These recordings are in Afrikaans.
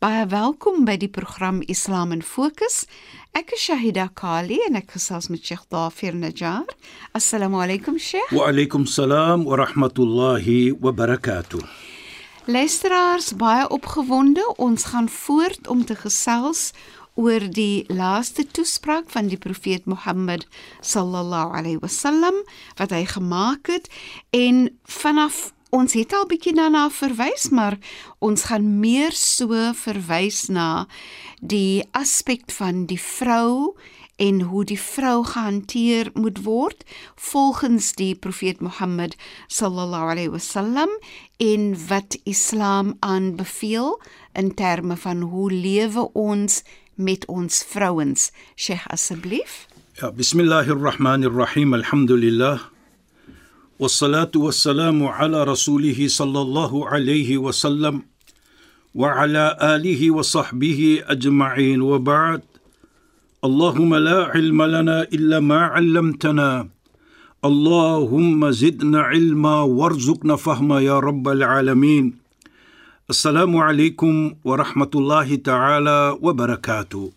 Baie welkom by die program Islam in Fokus. Ek is Shahida Kali en ek gesels met Sheikh Dafir Najjar. Assalamu alaykum Sheikh. Wa alaykum salaam wa rahmatullahi wa barakatuh. Luisteraars, baie opgewonde. Ons gaan voort om te gesels oor die laaste toespraak van die profeet Mohammed sallallahu alaihi wasallam wat hy gemaak het en vanaf ons het al bietjie daarna verwys maar ons gaan meer so verwys na die aspek van die vrou en hoe die vrou gehanteer moet word volgens die profeet Mohammed sallallahu alaihi wasallam en wat Islam aanbeveel in terme van hoe lewe ons met ons vrouens. Sheikh asseblief. Ja, bismillahirrahmanirrahim. Alhamdulillah. Wassalatu wassalamu والصلاة والسلام على رسوله صلى الله عليه وسلم وعلى آله وصحبه أجمعين وبعد. اللهم لا علم لنا إلا ما علمتنا. اللهم زدنا علما وارزقنا فهما يا رب العالمين. السلام عليكم ورحمة الله تعالى وبركاته.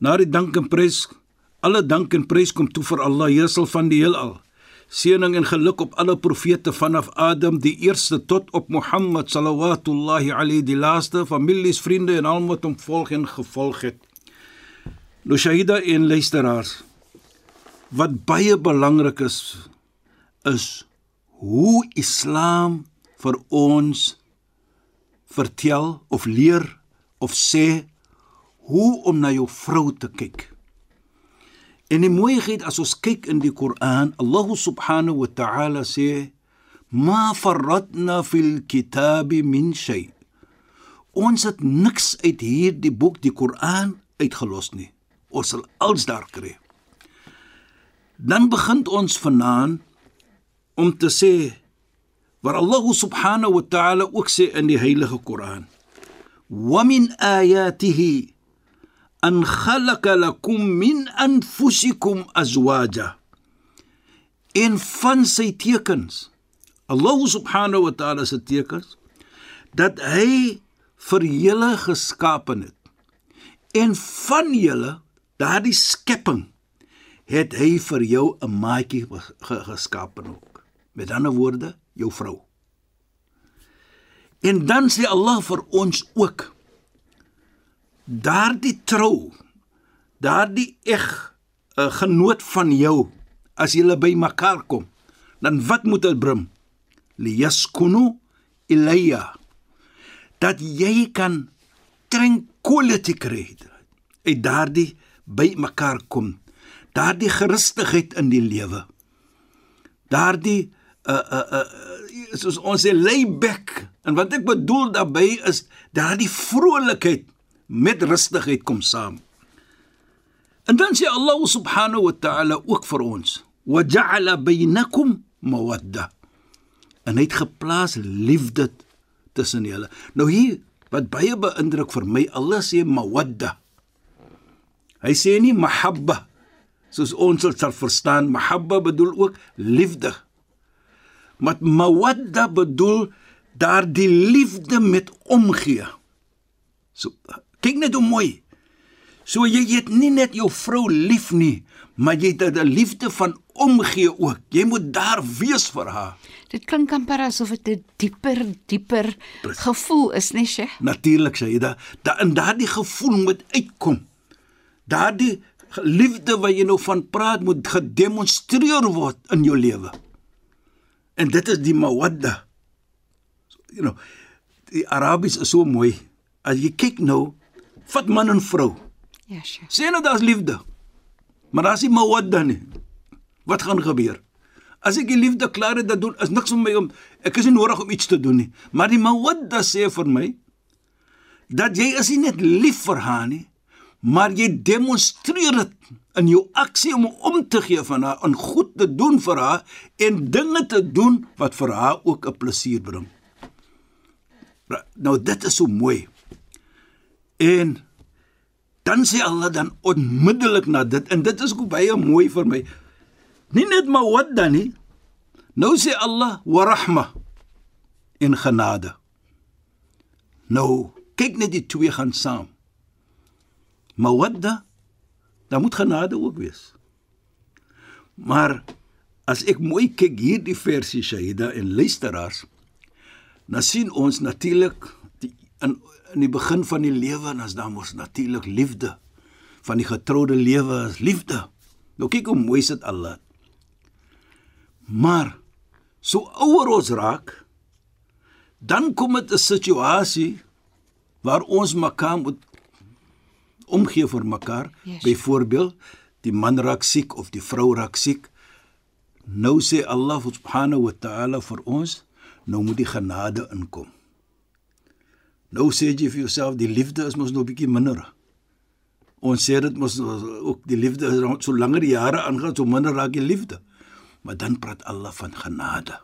ناري دانكن بريس. الله دانكن بريس كم توفر الله kom toe vir Seëning en geluk op alle profete vanaf Adam die eerste tot op Mohammed sallallahu alayhi die laaste, families, vriende en almal wat hom volg en gevolg het. Nou Shahida en luisteraars, wat baie belangrik is is hoe Islam vir ons vertel of leer of sê hoe om na jou vrou te kyk. En die mooiheid as ons kyk in die Koran, Allah subhanahu wa ta'ala sê: "Ma farratna fil kitabi min shay." Ons het niks uit hierdie boek, die Koran, uitgelos nie. Ons sal alles daar kry. Dan begin ons vanaand om te sê waar Allah subhanahu wa ta'ala ook sê in die heilige Koran wa min ayatihi an khalaqa lakum min anfusikum azwaja in van sy tekens Allah subhanahu wa ta'ala se tekens dat hy vir julle geskapen het. En van julle daardie skepping het hy vir jou 'n maatjie geskapen ook. Met ander woorde jou vrou. En dan sê Allah vir ons ook daardie trou, daardie eg 'n genoot van jou as julle by mekaar kom, dan wat moet dit bring? Liyaskunu ilayya. Dat jy kan tranquility kry. Uit daardie by mekaar kom. Daardie gerustigheid in die lewe. Daardie uh uh uh soos ons sê lay back en wat ek bedoel daarbey is daardie vrolikheid met rustigheid kom saam. En dan sê Allah subhanahu wa ta'ala ook vir ons: "Wa ja'ala bainakum mawadda." En hy het geplaas liefde tussen julle. Nou hier wat baie beïndruk vir my, Allah sê mawadda. Hy sê nie mahabba soos ons sal verstaan. Mahabba bedoel ook liefde. Maar mawadda bedoel daardie liefde met omgee. So kyk net hoe mooi. So jy het nie net jou vrou lief nie, maar jy het 'n liefde van omgee ook. Jy moet daar wees vir haar. Dit klink amper asof dit 'n dieper, dieper gevoel is, nee Sheikh. Natuurlik jy da, da in daardie gevoel moet uitkom. Daardie liefde wat jy nou van praat moet gedemonstreer word in jou lewe. En dit is die mawadda. you know, die Arabies is so mooi. As jy kyk nou, vat man en vrou. Ja, Sheikh. Sê nou daar's liefde. Maar as jy mawadda nie, wat gaan gebeur? As ek die liefde klaar het, dan doen is niks vir my om ek is nie nodig om iets te doen nie. Maar die mawadda sê vir my dat jy is nie net lief vir haar nie, maar jy demonstreer dit in jou aksie om om te gee van haar en goed te doen vir haar en dinge te doen wat vir haar ook 'n plesier bring. Nou dit is so mooi. En dan sê Allah dan onmiddellik na dit en dit is ook baie mooi vir my. Nie net mawadda nie. Nou sê Allah wa rahma in genade. Nou kyk net die twee gaan saam. Mawadda dan moet genade ook wees. Maar as ek mooi kyk hierdie versie Shahida en luisteraars, dan sien ons natuurlik die in in die begin van die lewe en as daar mos natuurlik liefde van die getroude lewe is liefde. Nou kyk hoe mooi dit Allah. Maar so ouer ons raak, dan kom dit 'n situasie waar ons mekaar moet omgee vir mekaar. Yes. Byvoorbeeld, die man raak siek of die vrou raak siek. Nou sê Allah subhanahu wa ta'ala vir ons, nou moet die genade inkom. Nou sê jy vir jouself die liefde is mos nou 'n bietjie minder. Ons sê dit mos ook die liefde is so langer die jare aangaan, so minder raak die liefde. Maar dan praat Allah van genade.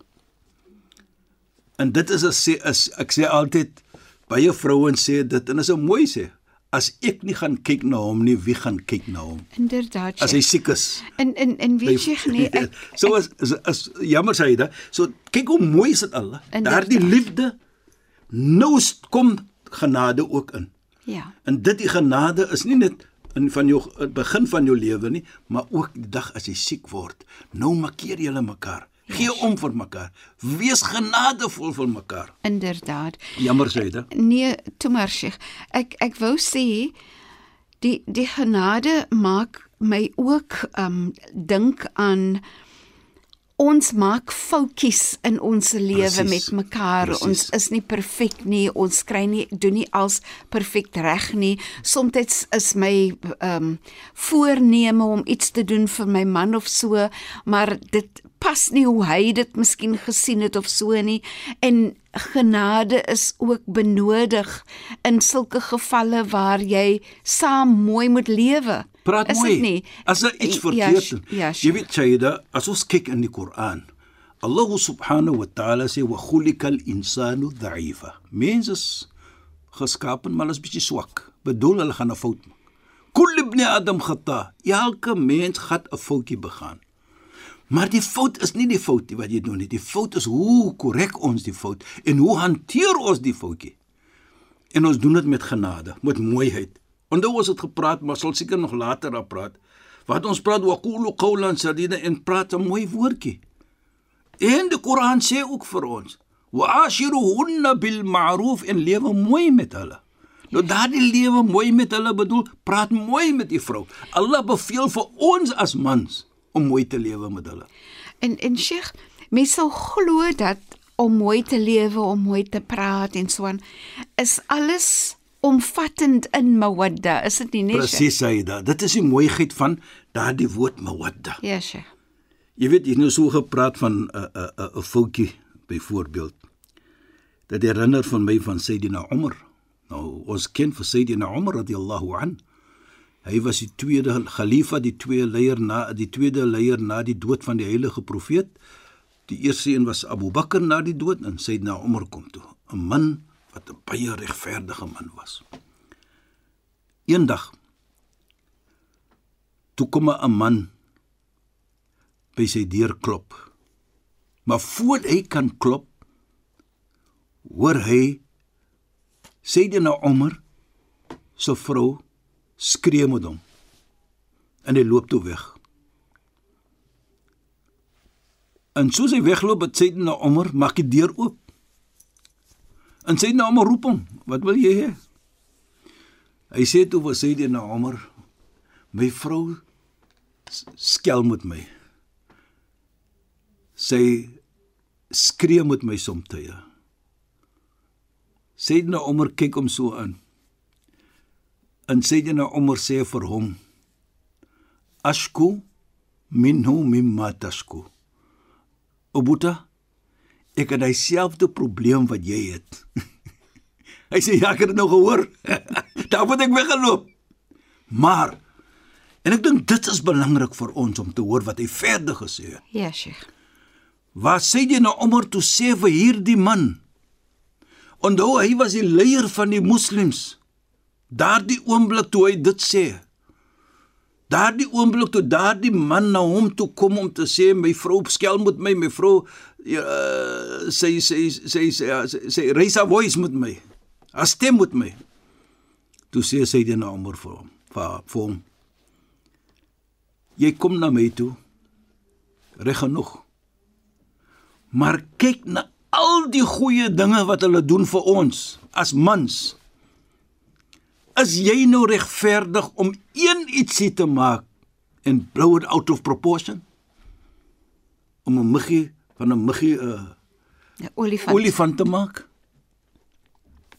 En dit is as sê is ek sê altyd baie vrouens sê dit en is 'n mooi sê. As ek nie gaan kyk na hom nie, wie gaan kyk na hom? Inderdaad. As hy Sheikh. siek is. En en en weet jy nee, ek, so as, as, as jammer sê jy dit. So kyk hoe mooi is dit Allah. Daardie liefde nou kom genade ook in. ja. En dit die genade is nie net in van jou begin van jou lewe nie, maar ook die dag as jy siek word. Nou makkeer julle mekaar. Gee om vir mekaar. Wees genadevol vir mekaar. Inderdaad. Jammer sê jy dit. Nee, toe maar Sheikh. Ek ek wou sê die die genade maak my ook um dink aan ons maak foutjies in ons lewe met mekaar. presies. Ons is nie perfek nie. Ons kry nie doen nie als perfek reg nie. Soms is my um voorneme om iets te doen vir my man of so, maar dit pas nie hoe hy dit miskien gesien het of so nie. En genade is ook benodig in sulke gevalle waar jy saam mooi moet lewe. Praat is mooi. dit nie? As daar iets Ja, verkeerd sh- is. ja, jy weet Shaida, as ons kyk in die Koran, Allah subhanahu wa ta'ala sê wa khuliqal insanu dha'ifa. Mens is geskapen maar is bietjie swak. Bedoel hulle gaan 'n fout maak. Kull ibn Adam khata. Elke mens gaan 'n foutjie begaan. Maar die fout is nie die fout wat jy doen nie. Die fout is hoe korrek ons die fout en hoe hanteer ons die foutjie. En ons doen dit met genade, met mooiheid. Onthou ons het gepraat, maar sal seker nog later daar praat. Wat ons praat waqulu qawlan sadida en praat 'n mooi woordjie. En die Koran sê ook vir ons: "Wa ashiruhunna bil ma'ruf en lewe mooi met hulle." Nou daardie lewe mooi met hulle bedoel, praat mooi met die vrou. Allah beveel vir ons as mans om mooi te lewe met hulle. En en Sheikh, mense sal glo dat om mooi te lewe, om mooi te praat en so aan is alles omvattend in mawadda, is dit nie? Sheikh? Presies, Saida. Dit is die mooiheid van daardie woord mawadda. Ja, Sheikh. Jy weet, jy het nou so gepraat van 'n 'n 'n 'n foutjie byvoorbeeld. Dit herinner van my van Sayyidina Umar. Nou, ons ken vir Sayyidina Umar radhiyallahu an. Hy was die tweede khalifa, die tweede leier na die tweede leier na die dood van die heilige profeet. Die eerste een was Abu Bakr na die dood en Sayyidina Umar kom toe, 'n man wat 'n baie regverdige man was. Eendag toe kom 'n man by sy deur klop. Maar voor hy kan klop, hoor hy Sayyidina Umar se vrou skree met hom. En hy loop toe weg. En soos hy wegloop, het Sayyidina Umar maak die deur oop. En Sayyidina Umar roep hom, "Wat wil jy hê?" Hy sê toe vir Sayyidina Umar, "My vrou skel met my." sy skree met my soms. Sayyidina Umar kyk hom so aan. En Sayyidina Umar sê vir hom: Ashku minhu mimma tashku. Obuta, ek het dieselfde probleem wat jy het. Hy sê ja, ek het dit nou gehoor. Daar moet ek weggeloop. Maar en ek dink dit is belangrik vir ons om te hoor wat hy verder gesê het. Ja, Sheikh. Wat sê jy nou Omar toe sê vir hierdie man? Onthou hy was die leier van die moslems. Daardie oomblik toe hy dit sê. Daardie oomblik toe daardie man na hom toe kom om te sê my vrou skel met my, my vrou uh, sê sê sê sê sê raise a voice met my. As stem met my. Toe sê sy dit na Omar vir hom, vir, vir hom. Jy kom na my toe. Reg genoeg. Maar kyk na al die goeie dinge wat hulle doen vir ons as mans. Is jy nou regverdig om een ietsie te maak en blow it out of proportion? Om 'n muggie van 'n muggie 'n uh, 'n olifant. olifant te maak?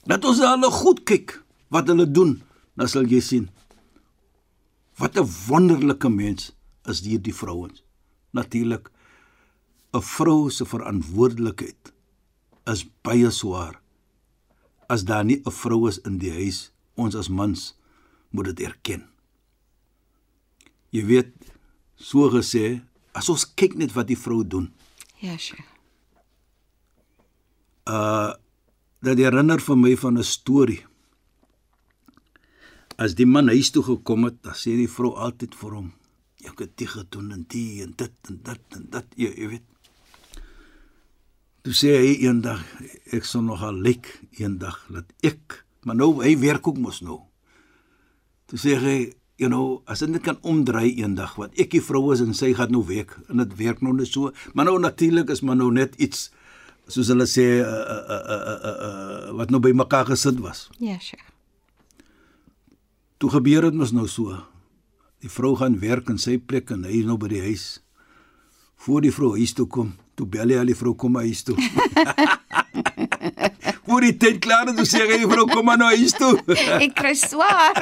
Laat ons hulle goed kyk wat hulle doen, dan sal jy sien. Wat 'n wonderlike mens is hierdie vrouens. Natuurlik 'n vrou se verantwoordelikheid is baie swaar. As daar nie 'n vrou is in die huis, ons as mans moet dit erken. Jy weet, so gesê, as ons kyk net wat die vrou doen. Ja, Sheikh. Uh dat herinner vir my van 'n storie. As die man huis toe gekom het, dan sê die vrou altyd vir hom: "Jy het dit gedoen en dit en dit en dit en dit, jy, jy weet." Toe sê hy eendag, "Ek sal nog al lyk eendag dat ek, maar nou hy werk ook mos nou." Toe sê hy, "You know, as dit net kan omdraai eendag wat ek die vrou is en sy gaan nou werk en dit werk nou net so, maar nou natuurlik is maar nou net iets soos hulle sê uh, uh, uh, uh, uh, uh, wat nou by mekaar gesit was. Ja, Sheikh. Toe gebeur dit mos nou so. Die vrou gaan werk in sy plek en hy is nou by die huis. Voor die vrou huis toe kom, toe bel hy al die vrou kom huis toe. Voor die tyd klaar is, toe sê hy vrou kom maar nou huis toe. Ek kry swaar.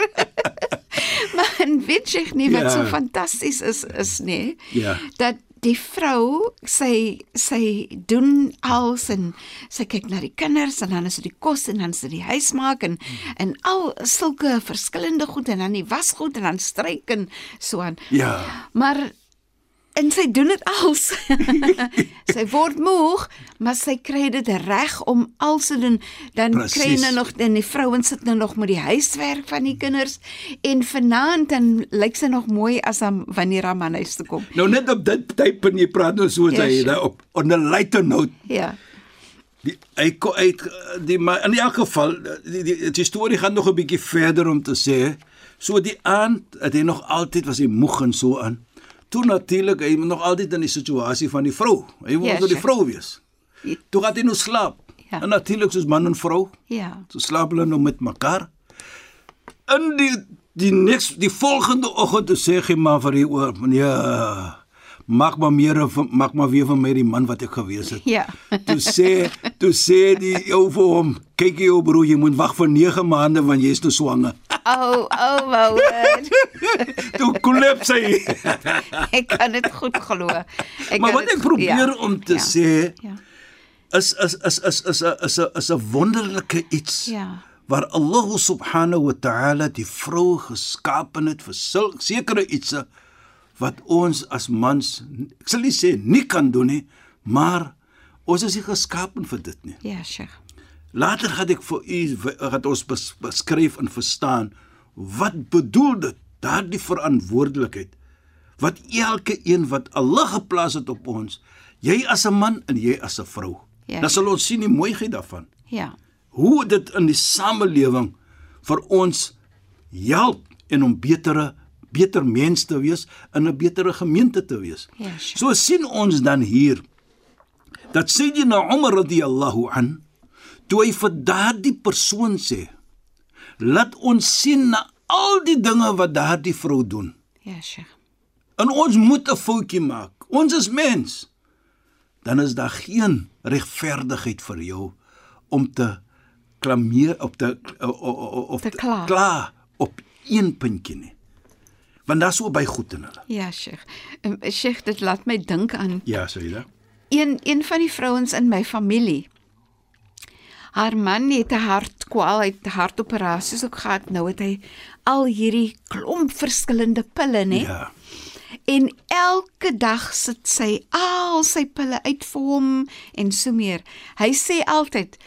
maar en weet jy nie wat Ja. so fantasties is is nê? Ja. Dat die vrou sy sy doen alles en sy kyk na die kinders en dan is dit die kos en dan is dit die huis maak en en al sulke verskillende goed en dan die wasgoed en dan stryk en so aan. Ja. Maar en sy doen dit als. sy word moeg, maar sy kry dit reg om al te doen. Dan kry Presies. hulle nog en die vrouens sit nou nog met die huiswerk van die kinders en vanaand dan lyk sy nog mooi as dan wanneer haar man huis toe kom. Nou net op dit tyd en jy praat nou so Ja, as hy daar op on a lighter note. Ja. Die hy uit die maar in elk geval die, die die storie gaan nog 'n bietjie verder om te sê so die aand het hy nog altyd was hy moeg en so aan. Toe natuurlik hy nog altyd in die situasie van die vrou. Hy wou Ja, yeah, die sure. vrou wees. Ja. Toe gaan hy nou slaap. Ja. En natuurlik soos man en vrou, Ja. so slaap hulle nou met mekaar. In die die niks die volgende oggend toe sê hy maar vir die oor meneer maak maar meer van maak maar weer van my die man wat ek gewees het. Ja. Toe sê toe sê die ou vir hom, kyk jou broer, jy moet wag vir 9 maande want jy is nou swanger. Oh, oh, my word. Toe kollaps hy. ek kan dit goed glo. Ek maar wat ek probeer ja, om te ja, sê Ja. is is is is is 'n is 'n is 'n wonderlike iets. Ja. Waar Allah subhanahu wa ta'ala die vrou geskaap het vir sul- sekere ietsie wat ons as mans ek sal nie sê nie kan doen nie, maar ons is nie geskaap vir dit nie. Ja, Sheikh. Later gaan ek vir u gaan ons bes, beskryf en verstaan wat bedoel dit daardie verantwoordelikheid wat elke een wat Allah geplaas het op ons jy as 'n man en jy as 'n vrou Ja. dan sal ons sien die mooiheid daarvan Ja. hoe dit in die samelewing vir ons help en om betere beter mens te wees in 'n betere gemeente te wees. Ja, sure. so sien ons dan hier dat Sayyidina Umar radhiyallahu an toe hy vir daardie persoon sê laat ons sien na al die dinge wat daardie vrou doen. Ja, Sheikh. En ons moet 'n foutjie maak. Ons is mens. Dan is daar geen regverdigheid vir jou om te klameer op te op Te kla. kla op een puntjie nie. Want daar's so baie goed in hulle. Ja, Sheikh. Um, Sheikh, dit laat my dink aan Ja, Saida. een een van die vrouens in my familie. Haar man het 'n hartkwal, hy het hartoperasies ook gehad. Nou het hy al hierdie klomp verskillende pille, né? Ja. En elke dag sit sy al sy pille uit vir hom en so meer. Hy sê altyd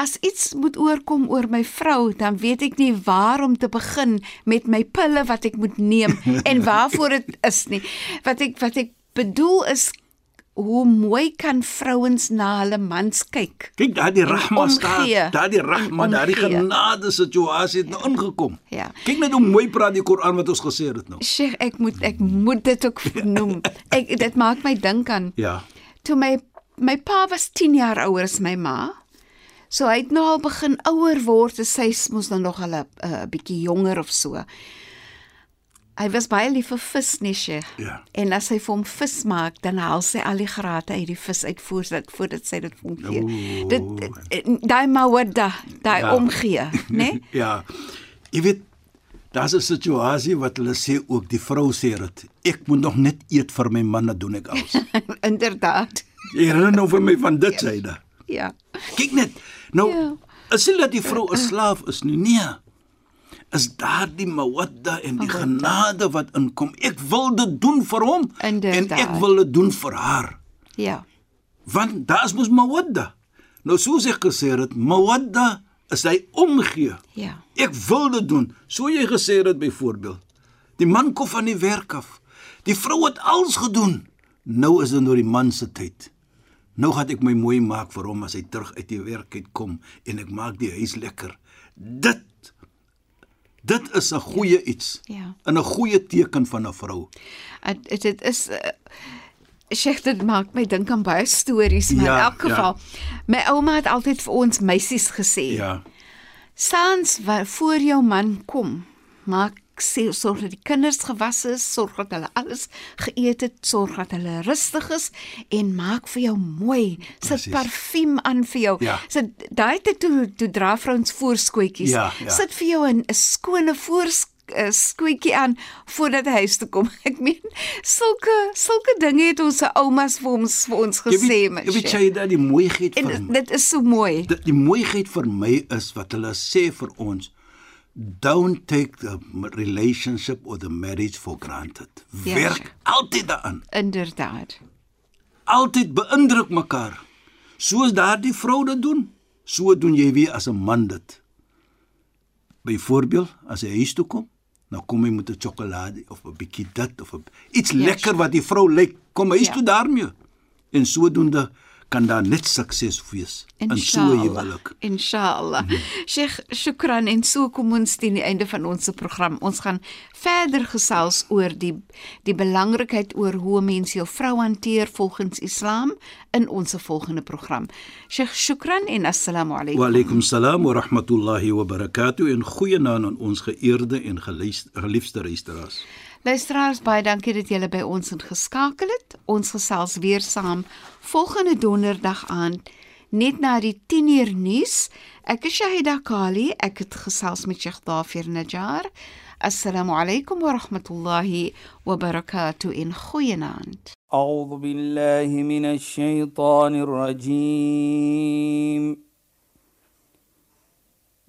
As iets moet oorkom oor my vrou, dan weet ek nie waar om te begin met my pille wat ek moet neem en waarvoor dit is nie. Wat ek wat ek bedoel is hoe mooi kan vrouens na hulle mans kyk. Kyk, daardie rahma omgee. staat, daardie rahma, En daardie omgee. genade situasie het nou ingekom. Ja. Kyk net hoe mooi praat die Koran wat ons gesê het nou. Sheikh, ek moet ek moet dit ook noem. Ek dit maak my dink aan Ja. toe my my pa was 10 jaar ouer as my ma. So hy het nou al begin ouer word, sy mos dan nog al 'n uh, bietjie jonger of so. Hy was baie lief vir vis, nee Sheikh. Ja. En as hy vir hom vis maak, dan haal sy al die grate uit die vis uit voordat voordat sy dit vir hom gee. Dit daai mawadda, daai Ja. omgee, né? Ja. Jy weet, daar's 'n situasie wat hulle sê ook die vrou sê dit. Ek moet nog net eet vir my man, dan doen ek alles. Inderdaad. Jy herinner nou vir my van dit syde. Ja. Kyk net. Nou, Ja. is nie dat die vrou 'n slaaf is nie. Nee. Is daardie mawadda en die genade wat inkom. Ek wil dit doen vir hom en Inderdaad. ek wil dit doen vir haar. Ja. Want daar is mos mawadda. Nou soos ek gesê het, mawadda is hy omgee. Ja. Ek wil dit doen. So jy gesê het byvoorbeeld. Die man kom van die werk af. Die vrou het alles gedoen. Nou is dit nou die man se tyd. Nou gaan ek my mooi maak vir hom as hy terug uit die werk uit kom en ek maak die huis lekker. Dit dit is 'n goeie iets. Ja. En 'n goeie teken van 'n vrou. Dit dit is uh, Sheikh dit maak my dink aan baie stories, maar Ja, in elk ja. geval my ouma het altyd vir ons meisies gesê. Ja. Saans voor jou man kom, maak sê sorg dat die kinders gewas is, sorg dat hulle alles geëet het, sorg dat hulle rustig is en maak vir jou mooi. Sit Presies. parfuum aan vir jou. Ja. Sit daai tyd toe toe dra vrouens voorskootjies. Ja, ja. Sit vir jou 'n 'n skone voors 'n skootjie aan voordat hy huis toe kom. Ek meen sulke sulke dinge het ons se oumas vir ons vir ons gesê, jy weet jy dat die mooiheid vir En dit is so mooi. die, die mooiheid vir my is wat hulle sê vir ons don't take the relationship or the marriage for granted. Ja, Werk altyd daaraan. Inderdaad. Altyd beïndruk mekaar. Soos daardie vrou dit doen, so doen jy weer as 'n man dit. Byvoorbeeld, as hy huis toe kom, dan kom hy met 'n sjokolade of 'n bietjie dit of 'n iets Ja, lekker wat die vrou lyk. Kom huis Ja. toe daarmee. En sodoende kan daar net sukses wees in so 'n Inshallah. huwelik. Inshallah. Sheikh, shukran en so kom ons teen die einde van ons program. Ons gaan verder gesels oor die die belangrikheid oor hoe 'n mens jou vrou hanteer volgens Islam in ons volgende program. Sheikh, shukran en assalamu Wa alaykum. alaykum salaam wa rahmatullahi wa barakatuh en goeienaand aan ons geëerde en geliefde luisteraars. Luisteraars, baie dankie dat julle by ons ingeskakel het. Ons gesels weer saam volgende donderdag aand net na die 10uur nuus. Ek is Shahida Kali. Ek het gesels met Sheikh Dafir Najjar. Assalamu alaykum wa rahmatullahi wa barakatuh in goeienaand. أعوذ بالله من الشيطان الرجيم